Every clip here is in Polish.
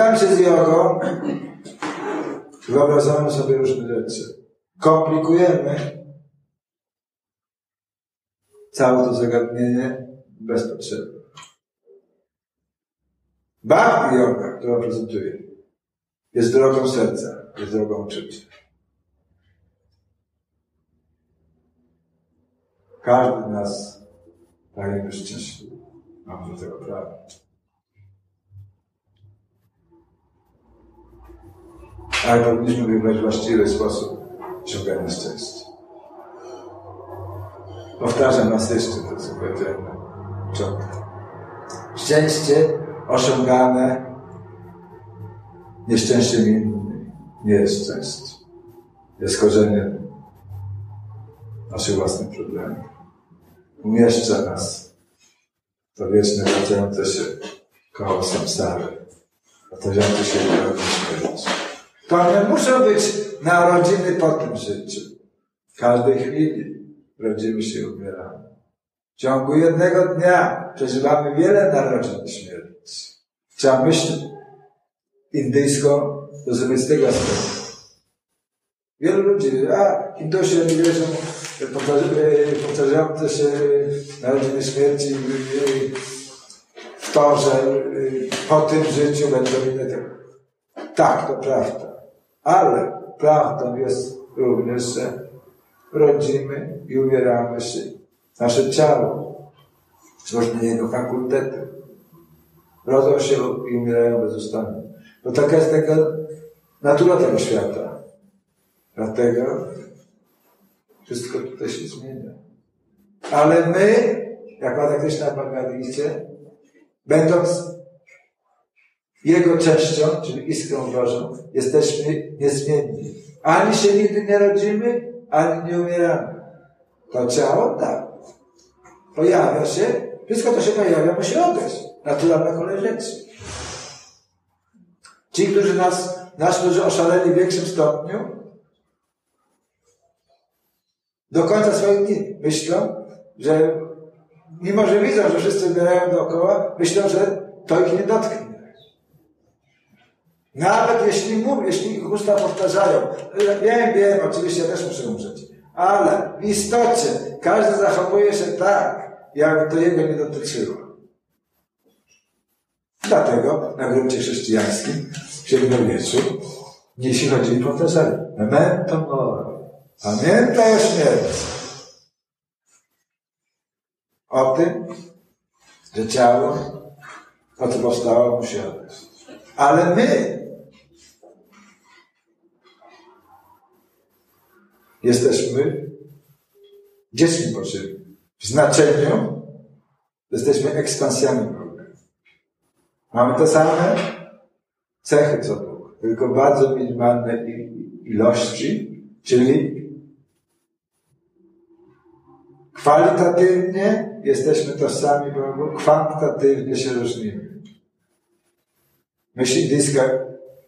spotykamy się z jogą, wyobrażamy sobie różne rzeczy. Komplikujemy całe to zagadnienie bez potrzeby. Bhakti yoga, którą prezentuję, jest drogą serca, jest drogą uczucia. Każdy z nas pragnie być szczęśliwy. Mam do tego prawo. Ale powinniśmy wybrać właściwy sposób osiągania szczęścia. Powtarzam raz jeszcze to, co powiedziałem na początku. Szczęście osiągane nieszczęściem innym nie jest szczęście. Jest korzeniem naszych własnych problemów. Umieszcza nas to wieczne wracające się koło samsary, wracające się do śmierci. To nie muszą być narodziny po tym życiu. W każdej chwili rodzimy się i umieramy. W ciągu jednego dnia przeżywamy wiele narodzin śmierci. Trzeba myśl indyjską rozumieć z tego aspektu. Wielu ludzi, a Hindusi nie wierzą powtarzające się narodziny śmierci w to, że po tym życiu będą inne. Tak, to prawda. Ale prawdą jest również, że rodzimy i umieramy się. Nasze ciało, różne jego fakultety, rodzą się i umierają bezustannie. Bo taka jest taka natura tego świata. Dlatego wszystko tutaj się zmienia. Ale my, jak Pada Krishna Bhagavad będąc jego częścią, czyli iskrą Bożą, jesteśmy niezmienni. Ani się nigdy nie rodzimy, ani nie umieramy. To ciało, tak. Pojawia się, wszystko to się pojawia, musi odejść. Naturalna kolej rzeczy. Ci, którzy nas, nas, którzy oszaleli w większym stopniu, do końca swoich dni myślą, że mimo, że widzą, że wszyscy umierają dookoła, myślą, że to ich nie dotknie. Nawet jeśli mówią, jeśli ich usta powtarzają, wiem, wiem, oczywiście też muszę umrzeć, ale w istocie każdy zachowuje się tak, jakby to jego nie dotyczyło. Dlatego na gruncie chrześcijańskim w średniowieczu jeśli chodzili powtarzali memento mori, pamiętaj o śmierci. O tym, że ciało, po co powstało, musi odejść. Ale my jesteśmy dziećmi Bożymi. W znaczeniu jesteśmy ekspansjami Boga. Mamy te same cechy co Bóg, tylko bardzo minimalne ilości, czyli kwalitatywnie jesteśmy tożsami Bogu, kwantitatywnie się różnimy. Myśl indyjska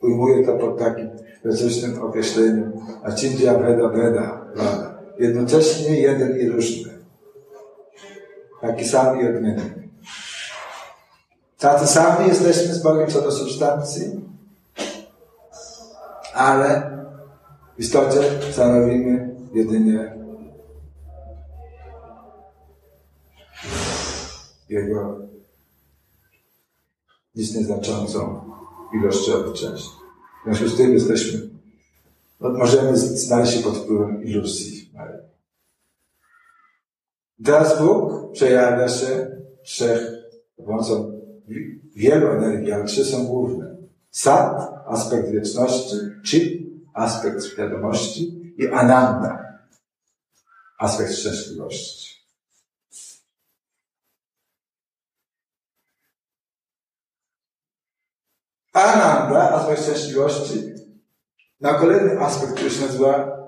ujmuje to pod takim specyficznym określeniem Achindia Veda Veda Vada. Jednocześnie jeden i różny. Taki sam i odmienny. Tacy sami jesteśmy z Bogiem co do substancji, ale w istocie stanowimy jedynie Jego nic nieznaczącą ilościowo część. W związku z tym jesteśmy, no, możemy znaleźć się pod wpływem iluzji. Teraz Bóg przejawia się trzech, pomocą wielu energii, ale trzy są główne. Sat, aspekt wieczności, Chit, aspekt świadomości i Ananda, aspekt szczęśliwości. Ananda, aspekt szczęśliwości, na kolejny aspekt, który się nazywa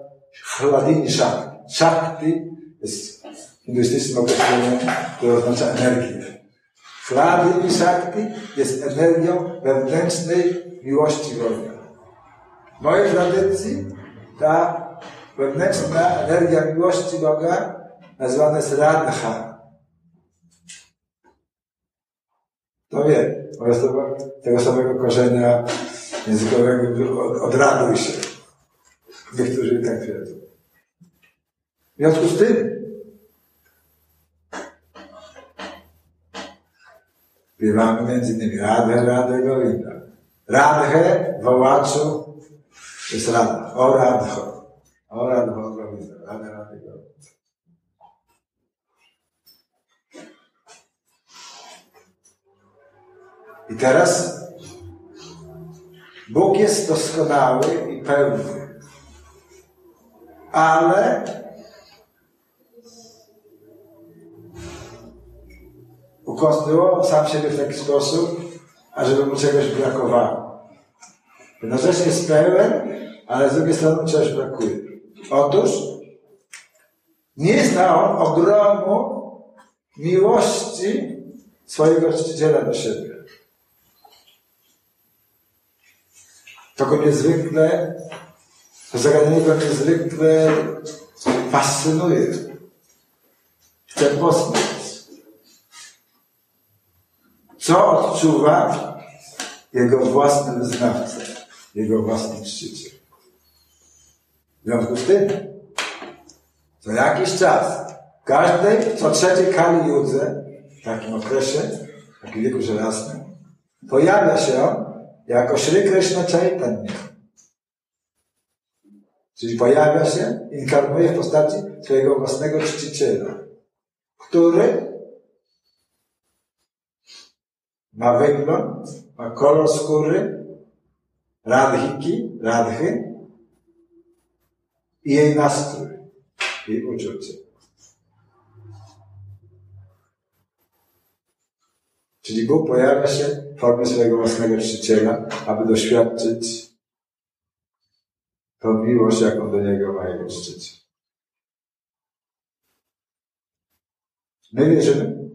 Hladini Shakti. Shakti jest hinduistycznym określeniem, które oznacza energię. Hladini Shakti jest energią wewnętrznej miłości Boga. W mojej tradycji ta wewnętrzna energia miłości Boga nazywana jest Radha. To wie, oraz tego samego korzenia językowego od, odraduj się. Niektórzy tak twierdzą. W związku z tym śpiewamy między innymi Radhe, Radhe, Govinda. Radhe, wołaczu, jest Radha. O Radho. O Radho, Govinda. Radhe, Radhe, Govinda. I teraz Bóg jest doskonały i pełny, ale ukonstruował sam siebie w taki sposób, ażeby mu czegoś brakowało. Jednocześnie jest pełen, ale z drugiej strony czegoś brakuje. Otóż nie zna on ogromu miłości swojego czciciela do siebie. Go niezwykle, to zagadnienie go niezwykle fascynuje. Chce poznać. Co odczuwa jego własny wyznawca, jego własny czciciel. W związku z tym, co jakiś czas, każdej, co trzeciej kali judze, w takim okresie, w takim wieku żelaznym, pojawia się on jako Shri Krishna Chaitanya. Czyli pojawia się, inkarnuje w postaci swojego własnego czciciela, który ma wygląd, ma kolor skóry, radhiki, radhy i jej nastrój, jej uczucie. Czyli Bóg pojawia się w formie swojego własnego czciciela, aby doświadczyć tą miłość, jaką do Niego ma Jego czciciel. My wierzymy,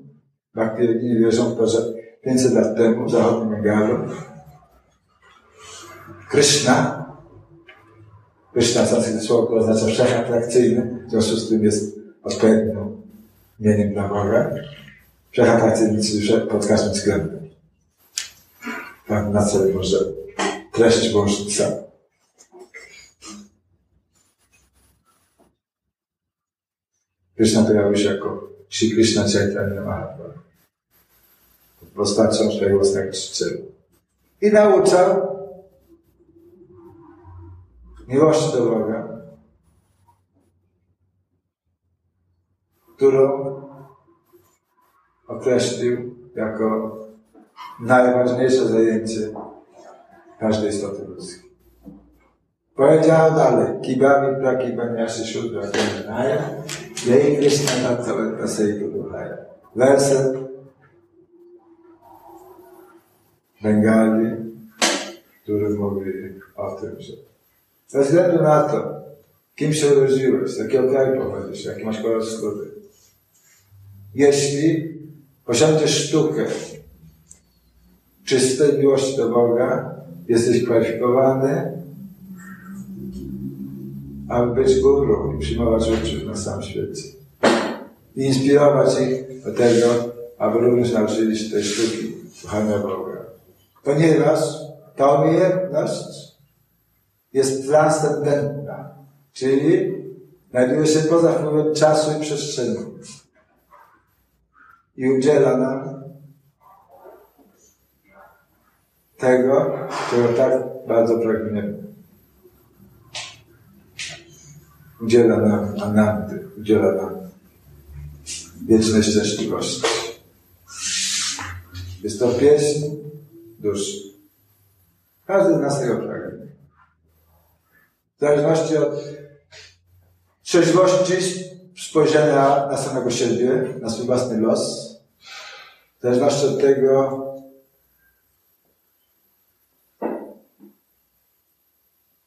Bhakti wierzą w to, że 500 lat temu w zachodnim Bengalu Krishna Krishna sanskryt słowo oznacza wszechatrakcyjny, w związku z tym jest odpowiednim imieniem dla Boga. Wszechatrakcyjny, czyli pod każdym względem. Tak na celu może treść sam. Krishna pojawił się jako Shri Krishna Chaitanya Mahaprabhu postacią swojego własnego czciciela. I nauczał miłości do Boga, którą określił jako najważniejsze zajęcie każdej istoty ludzkiej. Powiedział dalej, kibami prakibaniaszy szudra kamenaya, jej Krishna tattva taseitu duhaya. Werset Bengali, który mówi o tym, że bez względu na to, kim się urodziłeś, z jakiego kraju pochodzisz, jaki masz kolor skóry, jeśli posiądziesz sztukę. Czystej miłości do Boga, jesteś kwalifikowany, aby być guru i przyjmować uczniów na sam świecie. I inspirować ich do tego, aby również nauczyli się tej sztuki kochania Boga. Ponieważ ta umiejętność jest transcendentna, czyli znajduje się poza wpływem czasu i przestrzeni i udziela nam tego, czego tak bardzo pragniemy. Udziela nam anandy, udziela nam wiecznej szczęśliwości. Jest to pieśń duszy. Każdy z nas tego pragnie. W zależności od trzeźwości spojrzenia na samego siebie, na swój własny los, zależności od tego,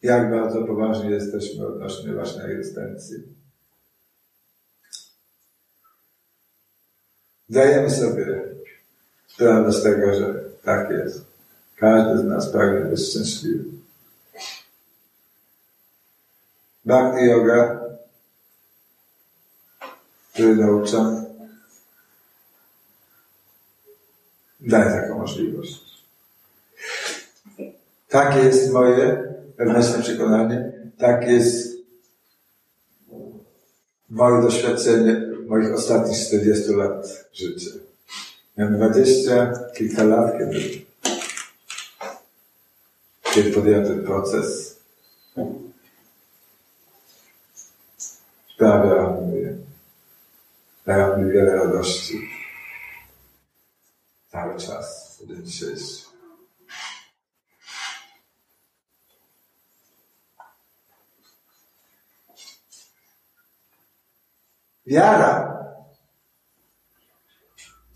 jak bardzo poważni jesteśmy odnośnie własnej egzystencji. Zdajemy sobie sprawę z tego, że tak jest. Każdy z nas pragnie być szczęśliwy. Bhakti Yoga, który naucza, daje taką możliwość. Takie jest moje wewnętrzne przekonanie, tak jest moje doświadczenie moich ostatnich 40 lat życia. Miałem 20 kilka lat, kiedy, kiedy podjąłem ten proces. Sprawia mi, mi wiele radości. Cały czas, dzisiejszy. Wiara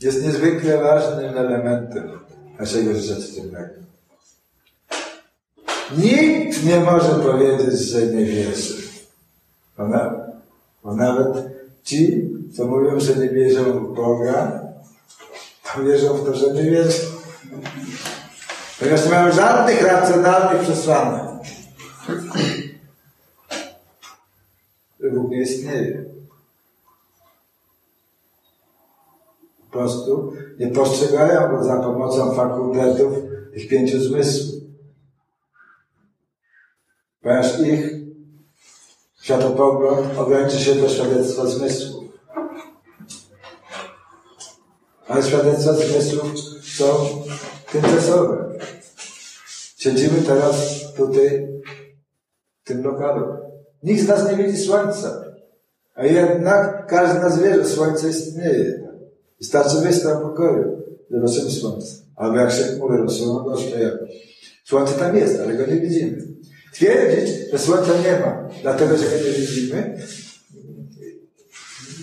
jest niezwykle ważnym elementem naszego życia codziennego. Nikt nie może powiedzieć, że nie wierzy. Ona, bo nawet ci, co mówią, że nie wierzą w Boga, wierzą w to, że nie wierzą. Ponieważ nie mają żadnych racjonalnych przesłanek. Bóg nie istnieje. Po prostu nie postrzegają go za pomocą fakultetów tych pięciu zmysłów. Ponieważ ich światopogląd ogranicza się do świadectwa zmysłów. Ale świadectwa zmysłów są tymczasowe. Siedzimy teraz tutaj, w tym lokalu. Nikt z nas nie widzi słońca. A jednak każdy z nas wie, że słońce istnieje. Wystarczy wyjść do pokoju, zobaczymy słońce. Albo jak się chmury rozsuną, to Słońce tam jest, ale go nie widzimy. Twierdzić, że słońca nie ma, dlatego że go nie widzimy,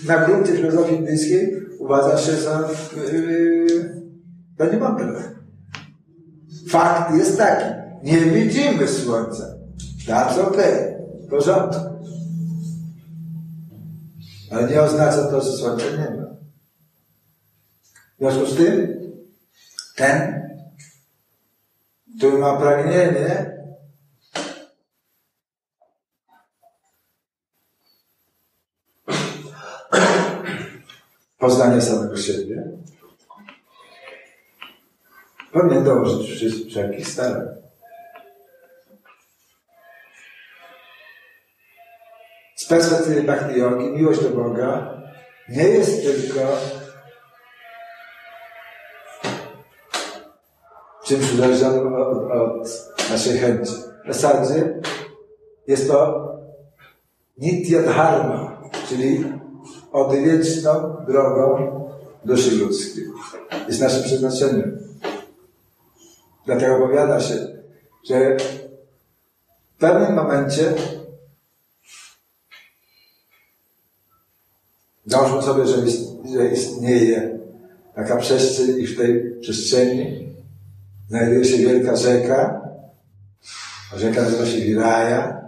na gruncie filozofii indyjskiej uważa się za yy, za niemądre. Fakt jest taki. Nie widzimy słońca. That's okay. W porządku. Ale nie oznacza to, że słońca nie ma. W związku z tym, ten, który ma pragnienie poznania samego siebie, powinien dołożyć wszelkich starań. Z perspektywy bhakti yogi miłość do Boga nie jest tylko czymś uzależnionym od, od naszej chęci. W zasadzie jest to nitya dharma, czyli odwieczną drogą duszy ludzkiej. Jest naszym przeznaczeniem. Dlatego opowiada się, że w pewnym momencie dążmy sobie, że, że istnieje taka przestrzeń i w tej przestrzeni znajduje się wielka rzeka. Rzeka nazywa się Wiraja.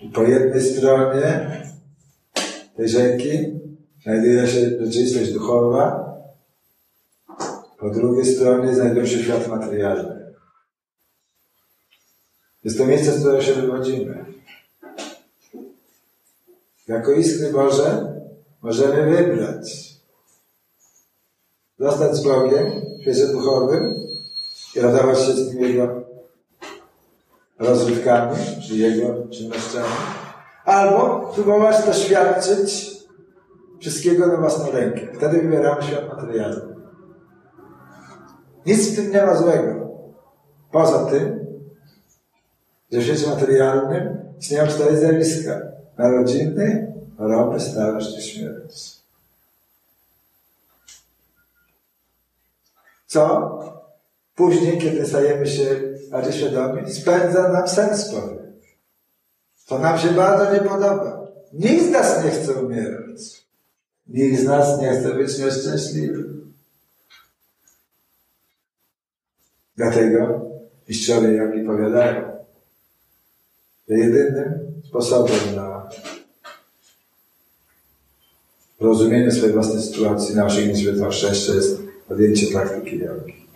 I po jednej stronie tej rzeki znajduje się rzeczywistość duchowa, po drugiej stronie znajduje się świat materialny. Jest to miejsce, z którego się wywodzimy. Jako istny Boże możemy wybrać zostać z Bogiem w świecie duchowym i radować się z tym Jego rozrywkami, czy Jego czynnościami, albo próbować doświadczyć wszystkiego na własną rękę. Wtedy wybieramy świat materialny. Nic w tym nie ma złego. Poza tym, że w świecie materialnym istnieją cztery zjawiska. Narodziny, choroby, starość i śmierć. Co później, kiedy stajemy się bardziej świadomi, spędza nam sens pory. To nam się bardzo nie podoba. Nikt z nas nie chce umierać. Nikt z nas nie chce być nieszczęśliwy. Dlatego mistrzowie jogi powiadają, że jedynym sposobem na rozumienie swojej własnej sytuacji, na osiągnięcie świetnego szczęścia jest podjęcie praktyki jogi.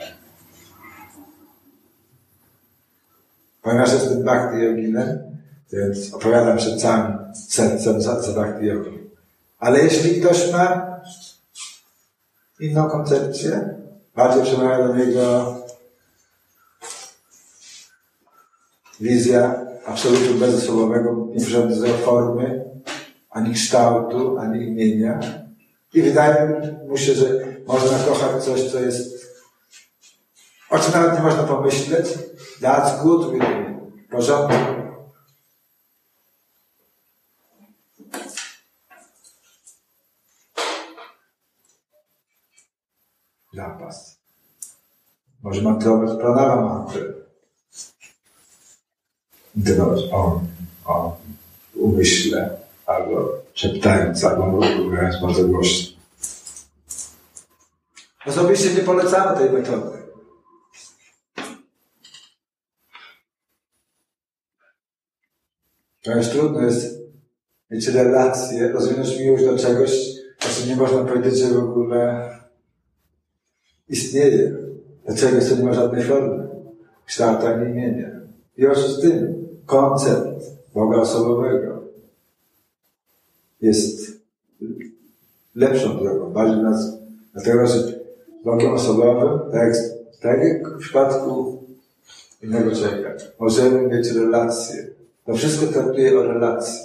Ponieważ jestem bhakti joginem, więc opowiadam przed całym sercem za, bhakti. Ale jeśli ktoś ma inną koncepcję, bardziej przemawia do niego wizja absolutu bezosobowego, nie formy, ani kształtu, ani imienia. I wydaje mu się, że można kochać coś, co jest, o czym nawet nie można pomyśleć. That's good with me. Porządku. Może mantrować pranawa mantry. Dbać o, o umyśle, albo szeptając, albo mówiąc bardzo głośno. Osobiście nie polecamy tej metody. Ponieważ trudno jest mieć relację, rozwinąć miłość do czegoś, o czym nie można powiedzieć, że w ogóle istnieje. Czegoś, co nie ma żadnej formy, kształtu ani imienia. O z tym koncept Boga osobowego jest lepszą drogą, bardziej nas, dlatego, że Bogiem osobowym, tak, tak jak w przypadku innego człowieka, możemy mieć relacje. To wszystko traktuje o relacji.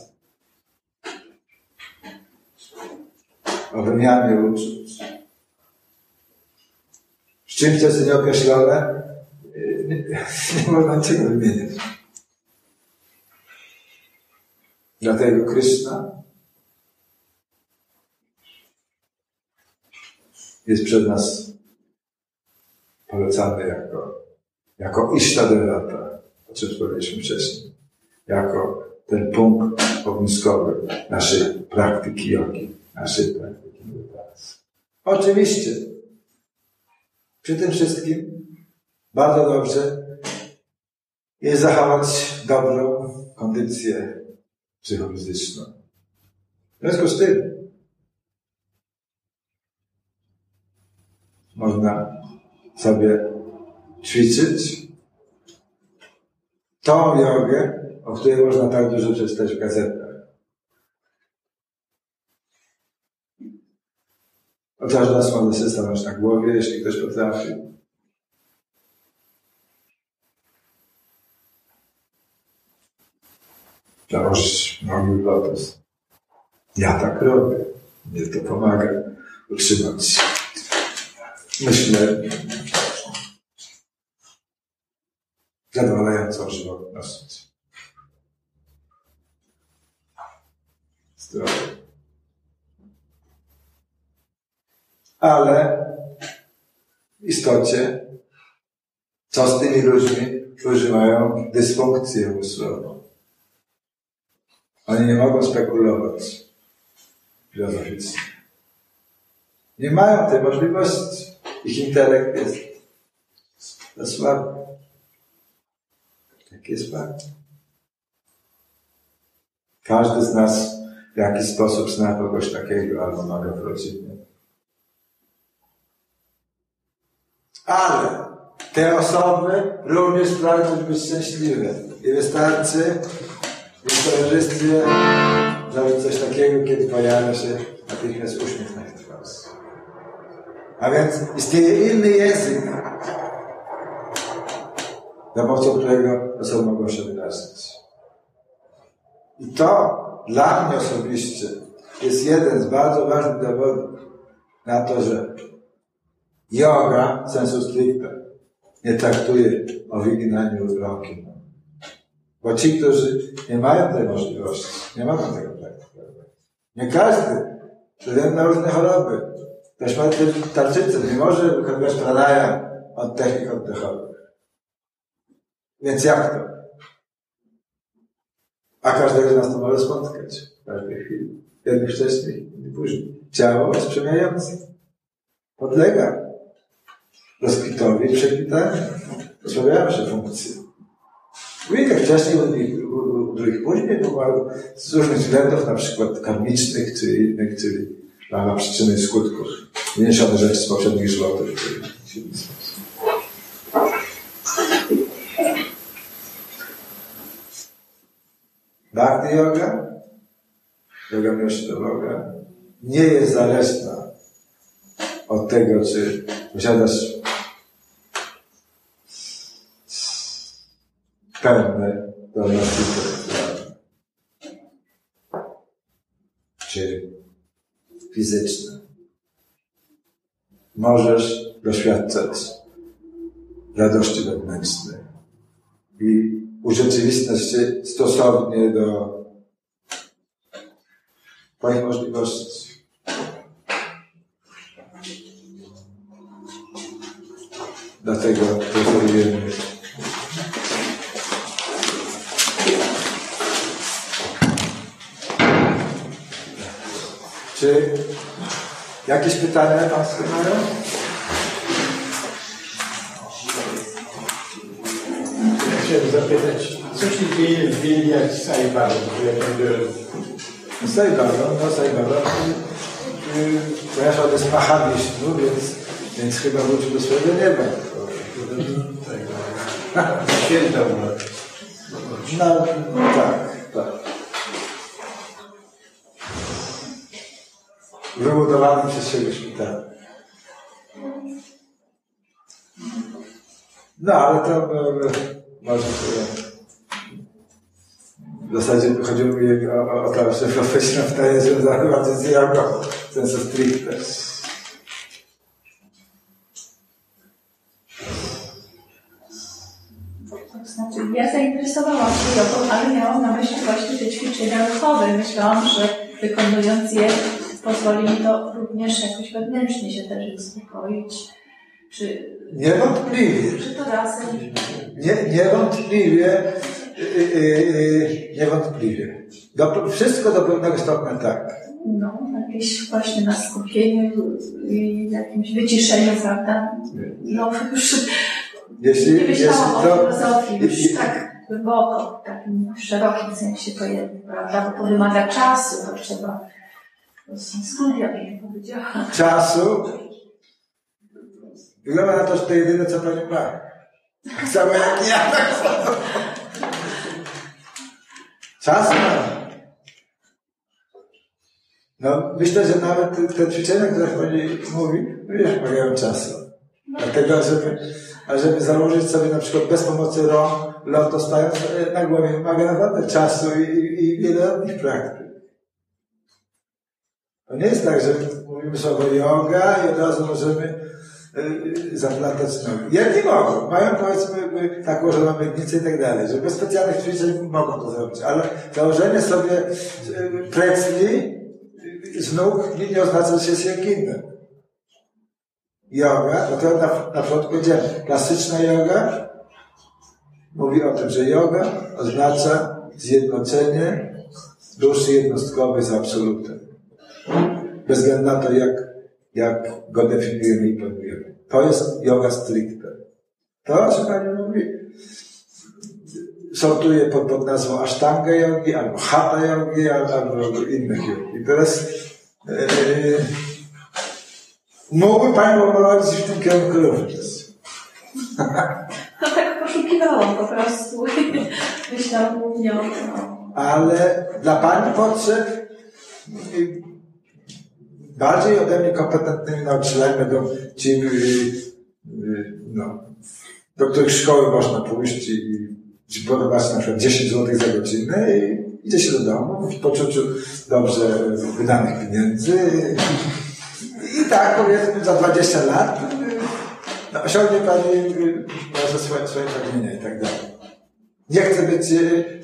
O wymianie uczuć. Czymś, co jest nieokreślone, nie, nie można niczego wymieniać. Dlatego Krishna jest przed nas polecany jako, jako Ishtadevata, o czym powiedzieliśmy wcześniej, jako ten punkt ogniskowy naszej praktyki jogi, naszej praktyki medytacji. Oczywiście, przy tym wszystkim bardzo dobrze jest zachować dobrą kondycję psychofizyczną. W związku z tym można sobie ćwiczyć tą jogę, o której można tak dużo przeczytać w gazetach. Nas może się stanąć na głowie, jeśli ktoś potrafi. Założyć nogi w lotos. Ja tak robię. Mnie to pomaga utrzymać myślę, zadowalającą Ale w istocie, co z tymi ludźmi, którzy mają dysfunkcję umysłową? Oni nie mogą spekulować filozoficznie. Nie mają tej możliwości. Ich intelekt jest za słaby. Tak jest fakt. Każdy z nas w jakiś sposób zna kogoś takiego, albo ma go w rodzinie. Ale te osoby również pragną być szczęśliwe. I wystarczy w towarzystwie zrobić coś takiego, kiedy pojawia się natychmiast uśmiech na twarzy. A więc istnieje inny język, za pomocą którego osoby mogą się wyrazić. I to dla mnie osobiście jest jeden z bardzo ważnych dowodów na to, że yoga sensu stricte nie traktuje o wyginaniu rąki. Bo ci, którzy nie mają tej możliwości, nie mogą tego praktykować. Nie każdy, ze na różne choroby, Ktoś ma tarczycę, nie może wykonywać pranaya od technik oddechowych. Więc jak to? A każdego z nas to może spotkać w każdej chwili. Jedni wcześniej, jedni później. Ciało jest przemieniające. Podlega rozkwitowi i przekwitaniu. Rozmawiają się. U jednych wcześniej, u drugich później, z różnych względów, na przykład karmicznych, czy innych, czyli na przyczyny i skutków. Wyniesione rzeczy z poprzednich żywotów. Bhakti yoga, yoga miłości do Boga, nie jest zależna od tego, czy posiadasz pełnej zdolności intelektualnej. Czy fizyczne. Możesz doświadczać radości wewnętrznej i urzeczywistniać się stosownie do Twoich możliwości. Dlatego Czy jakieś pytania Państwo mają? Chciałem zapytać, co się dzieje w wilniach Sajbaru, jak będę... Sajbaro, no Sajbaro, ponieważ on jest Mahawishnu, więc, więc chyba wrócił do swojego nieba. Święta u nas. No, tak, Wybudowanym przez siebie szpital. No, ale to e, może. W zasadzie chodziło mi o, o, o to, że profesja w tej związana bardziej z w sensu stricte. Znaczy, ja zainteresowałam się jogą, ale miałam na myśli właśnie te ćwiczenia ruchowe. Myślałam, że wykonując je pozwoli mi to również jakoś wewnętrznie się też uspokoić. Czy, Niewątpliwie. czy to razem? Nie, niewątpliwie, yy, yy, niewątpliwie. Do, wszystko do pewnego stopnia tak. No, jakieś właśnie na skupieniu i jakimś wyciszeniu, prawda? No, już Jeśli, nie myślałam o filozofii już jeśli- tak głęboko, w takim szerokim sensie pojętym, prawda? Bo to wymaga czasu, to trzeba. Studia, bym powiedziała. czasu, wygląda na to, że to jedyne, co pani ma. Tak samo jak ja, tak samo. Czas ma. No, myślę, że nawet te ćwiczenia, które pani mówi, również wymagają czasu. Dlatego, żeby, żeby założyć sobie na przykład bez pomocy rąk, loto stając e, na głowie, wymaga naprawdę czasu i, i, i wieloletnich praktyk. To nie jest tak, że mówimy słowo yoga i od razu możemy y, zaplatać nogi. Jedni mogą, mają powiedzmy y, tak ułożoną miednicę i tak dalej, że bez specjalnych ćwiczeń mogą to zrobić, ale założenie sobie y, plecli y, z nóg nie, oznacza, że jest inne. Yoga, no to na, na początku klasyczna yoga mówi o tym, że yoga oznacza zjednoczenie duszy jednostkowej z absolutem bez względu na to, jak, jak go definiujemy i pojmujemy. To jest yoga stricte. To, o czym Pani mówi, sortuje pod, pod nazwą Ashtanga yogi, albo Hatha yogi, albo, innych yogi. I teraz yy, mógłby Pani poprowadzić w tym kierunku również. No tak poszukiwałam po prostu. Myślałam głównie o tym. ale dla Pani potrzeb bardziej ode mnie kompetentnymi nauczycielami będą ci, y, y, no, do których szkoły można pójść i podobać na przykład 10 zł za godzinę i idzie się do domu w poczuciu dobrze wydanych pieniędzy i tak powiedzmy za 20 lat y, no, osiągnie Pani może swoje, swoje pragnienia i tak dalej. Nie chcę być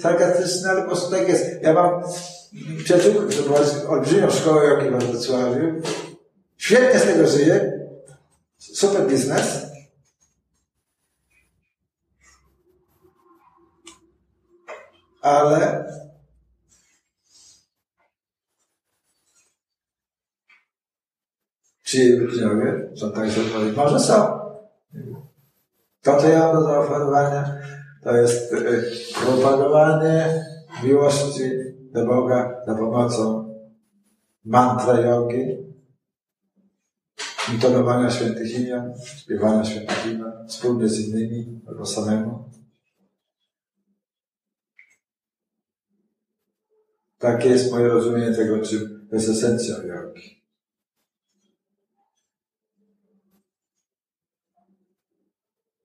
sarkastyczny, ale po prostu tak jest. Ja mam przyjaciółkę, która prowadzi olbrzymią szkołę jogi we Wrocławiu. Świetnie z tego żyje. Super biznes. Ale czy jej uczniowie są tak zadowoleni? Może są. To, co ja mam do zaoferowania, to jest y, propagowanie miłości do Boga za pomocą mantra jogi, intonowania świętych imion, śpiewania świętych imion, wspólnie z innymi albo samemu. Takie jest moje rozumienie tego, czym jest esencja jogi.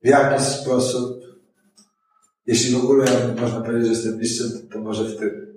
W jaki sposób Jeśli w ogóle można powiedzieć, że jestem mistrzem, to może w tym.